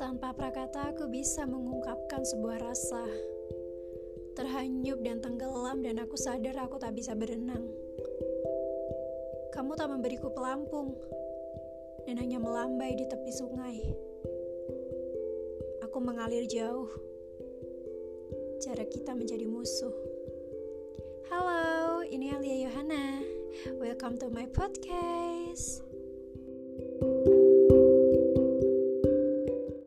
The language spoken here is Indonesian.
Tanpa prakata aku bisa mengungkapkan sebuah rasa Terhanyut dan tenggelam dan aku sadar aku tak bisa berenang. Kamu tak memberiku pelampung Dan hanya melambai di tepi sungai. Aku mengalir jauh. Jarak kita menjadi musuh. Halo, ini Alia Yohana. Welcome to my podcast.